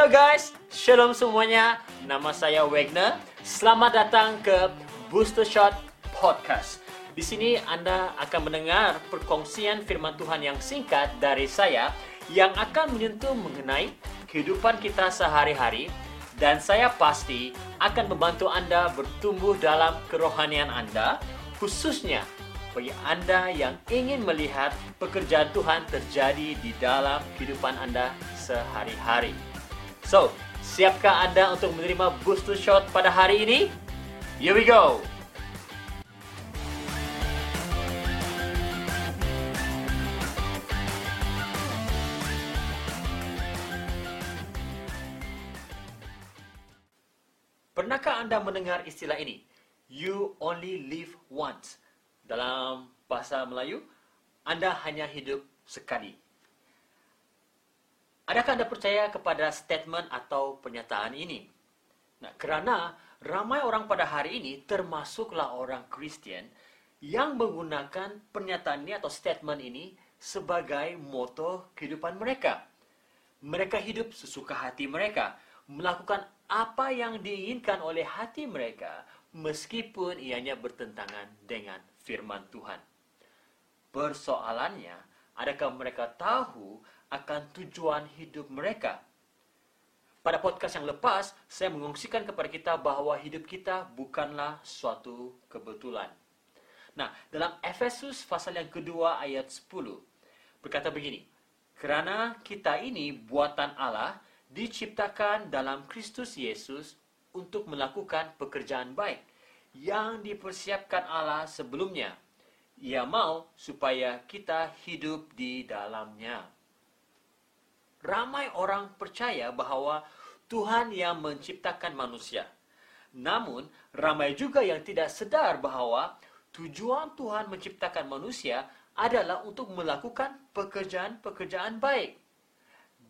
Hello guys, shalom semuanya. Nama saya Wagner. Selamat datang ke Booster Shot Podcast. Di sini Anda akan mendengar perkongsian firman Tuhan yang singkat dari saya yang akan menyentuh mengenai kehidupan kita sehari-hari dan saya pasti akan membantu Anda bertumbuh dalam kerohanian Anda khususnya bagi Anda yang ingin melihat pekerjaan Tuhan terjadi di dalam kehidupan Anda sehari-hari. So, siapkah Anda untuk menerima booster shot pada hari ini? Here we go! Pernahkah Anda mendengar istilah ini? You only live once. Dalam bahasa Melayu, Anda hanya hidup sekali. Adakah Anda percaya kepada statement atau pernyataan ini? Nah, kerana ramai orang pada hari ini, termasuklah orang Kristen, yang menggunakan pernyataan ini atau statement ini sebagai moto kehidupan mereka. Mereka hidup sesuka hati mereka, melakukan apa yang diinginkan oleh hati mereka, meskipun ianya bertentangan dengan firman Tuhan. Persoalannya, adakah mereka tahu akan tujuan hidup mereka? Pada podcast yang lepas, saya mengungsikan kepada kita bahwa hidup kita bukanlah suatu kebetulan. Nah, dalam Efesus pasal yang kedua ayat 10, berkata begini, Kerana kita ini buatan Allah, diciptakan dalam Kristus Yesus untuk melakukan pekerjaan baik yang dipersiapkan Allah sebelumnya. Ia mau supaya kita hidup di dalamnya. Ramai orang percaya bahawa Tuhan yang menciptakan manusia. Namun, ramai juga yang tidak sedar bahawa tujuan Tuhan menciptakan manusia adalah untuk melakukan pekerjaan-pekerjaan baik.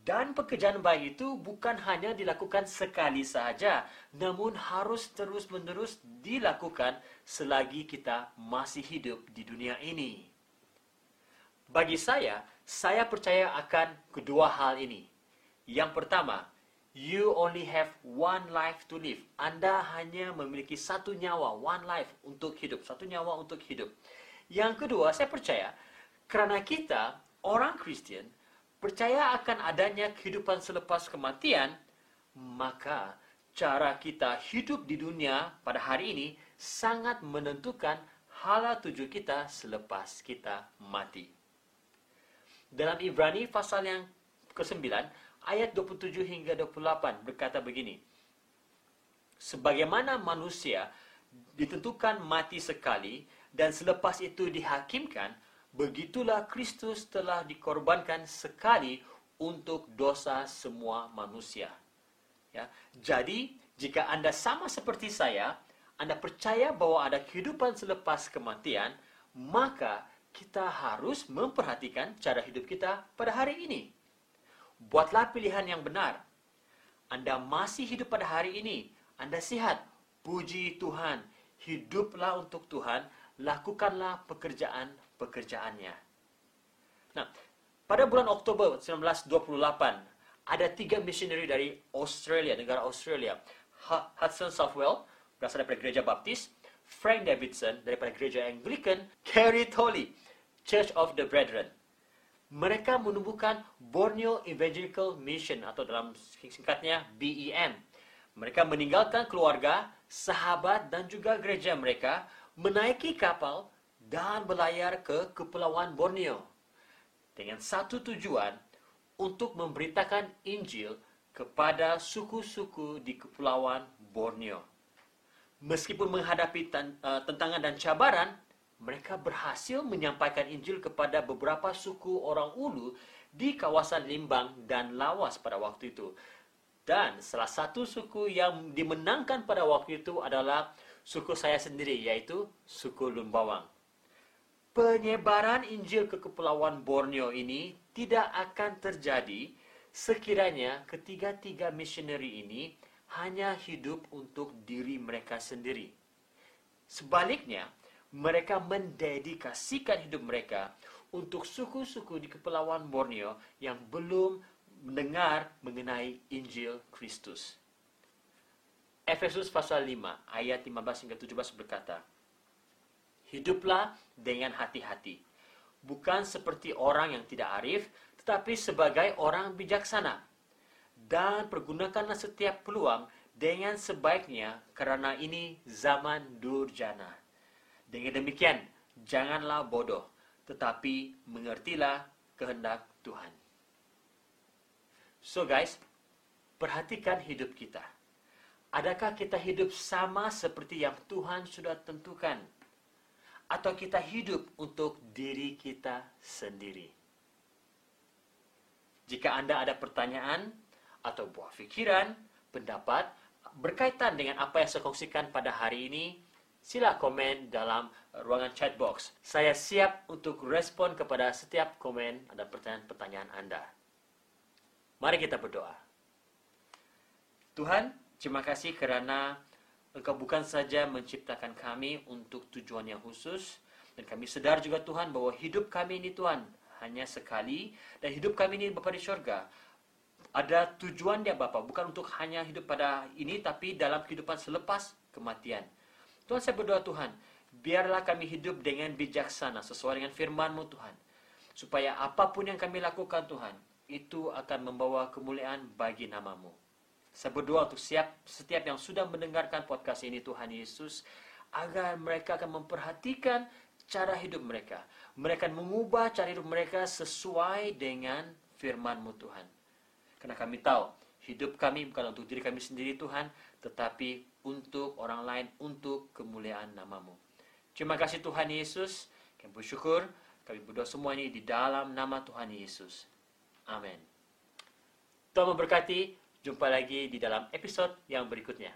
Dan pekerjaan baik itu bukan hanya dilakukan sekali sahaja, namun harus terus-menerus dilakukan selagi kita masih hidup di dunia ini. Bagi saya, saya percaya akan kedua hal ini. Yang pertama, you only have one life to live. Anda hanya memiliki satu nyawa, one life untuk hidup, satu nyawa untuk hidup. Yang kedua, saya percaya kerana kita orang Kristen percaya akan adanya kehidupan selepas kematian, maka cara kita hidup di dunia pada hari ini sangat menentukan hala tuju kita selepas kita mati. Dalam Ibrani pasal yang ke-9 ayat 27 hingga 28 berkata begini. Sebagaimana manusia ditentukan mati sekali dan selepas itu dihakimkan, begitulah Kristus telah dikorbankan sekali untuk dosa semua manusia. Ya. Jadi, jika Anda sama seperti saya, Anda percaya bahwa ada kehidupan selepas kematian, maka kita harus memperhatikan cara hidup kita pada hari ini. Buatlah pilihan yang benar. Anda masih hidup pada hari ini. Anda sihat. Puji Tuhan. Hiduplah untuk Tuhan. Lakukanlah pekerjaan pekerjaannya. Nah, pada bulan Oktober 1928, ada tiga missionary dari Australia, negara Australia. Hudson Southwell, berasal dari gereja Baptis, Frank Davidson, daripada gereja Anglican, Carrie Tolley, Church of the Brethren. Mereka menumbuhkan Borneo Evangelical Mission atau dalam singkatnya BEM. Mereka meninggalkan keluarga, sahabat dan juga gereja mereka menaiki kapal dan berlayar ke Kepulauan Borneo dengan satu tujuan untuk memberitakan Injil kepada suku-suku di Kepulauan Borneo. Meskipun menghadapi uh, tentangan dan cabaran, mereka berhasil menyampaikan Injil kepada beberapa suku orang Ulu di kawasan Limbang dan Lawas pada waktu itu. Dan salah satu suku yang dimenangkan pada waktu itu adalah suku saya sendiri, yaitu suku Lumbawang penyebaran Injil ke Kepulauan Borneo ini tidak akan terjadi sekiranya ketiga-tiga missionary ini hanya hidup untuk diri mereka sendiri. Sebaliknya, mereka mendedikasikan hidup mereka untuk suku-suku di Kepulauan Borneo yang belum mendengar mengenai Injil Kristus. Efesus pasal 5 ayat 15 hingga 17 berkata, Hiduplah dengan hati-hati, bukan seperti orang yang tidak arif, tetapi sebagai orang bijaksana. Dan pergunakanlah setiap peluang dengan sebaiknya karena ini zaman durjana. Dengan demikian, janganlah bodoh, tetapi mengertilah kehendak Tuhan. So guys, perhatikan hidup kita. Adakah kita hidup sama seperti yang Tuhan sudah tentukan? Atau kita hidup untuk diri kita sendiri? Jika Anda ada pertanyaan atau buah pikiran, pendapat berkaitan dengan apa yang saya kongsikan pada hari ini, sila komen dalam ruangan chat box. Saya siap untuk respon kepada setiap komen dan pertanyaan-pertanyaan Anda. Mari kita berdoa. Tuhan, terima kasih kerana Engkau bukan saja menciptakan kami untuk tujuan yang khusus, dan kami sedar juga Tuhan bahwa hidup kami ini Tuhan hanya sekali, dan hidup kami ini Bapa di syurga ada tujuan dia Bapa, bukan untuk hanya hidup pada ini, tapi dalam kehidupan selepas kematian. Tuhan saya berdoa Tuhan, biarlah kami hidup dengan bijaksana sesuai dengan firman-Mu Tuhan. Supaya apa pun yang kami lakukan Tuhan, itu akan membawa kemuliaan bagi namamu. Saya berdoa untuk siap, setiap yang sudah mendengarkan podcast ini Tuhan Yesus, agar mereka akan memperhatikan cara hidup mereka. Mereka mengubah cara hidup mereka sesuai dengan firman-Mu Tuhan. Karena kami tahu, hidup kami bukan untuk diri kami sendiri Tuhan, tetapi untuk orang lain, untuk kemuliaan namamu. Terima kasih Tuhan Yesus. Kami bersyukur, kami berdoa semua ini di dalam nama Tuhan Yesus. Amin. Tuhan memberkati. Jumpa lagi di dalam episode yang berikutnya.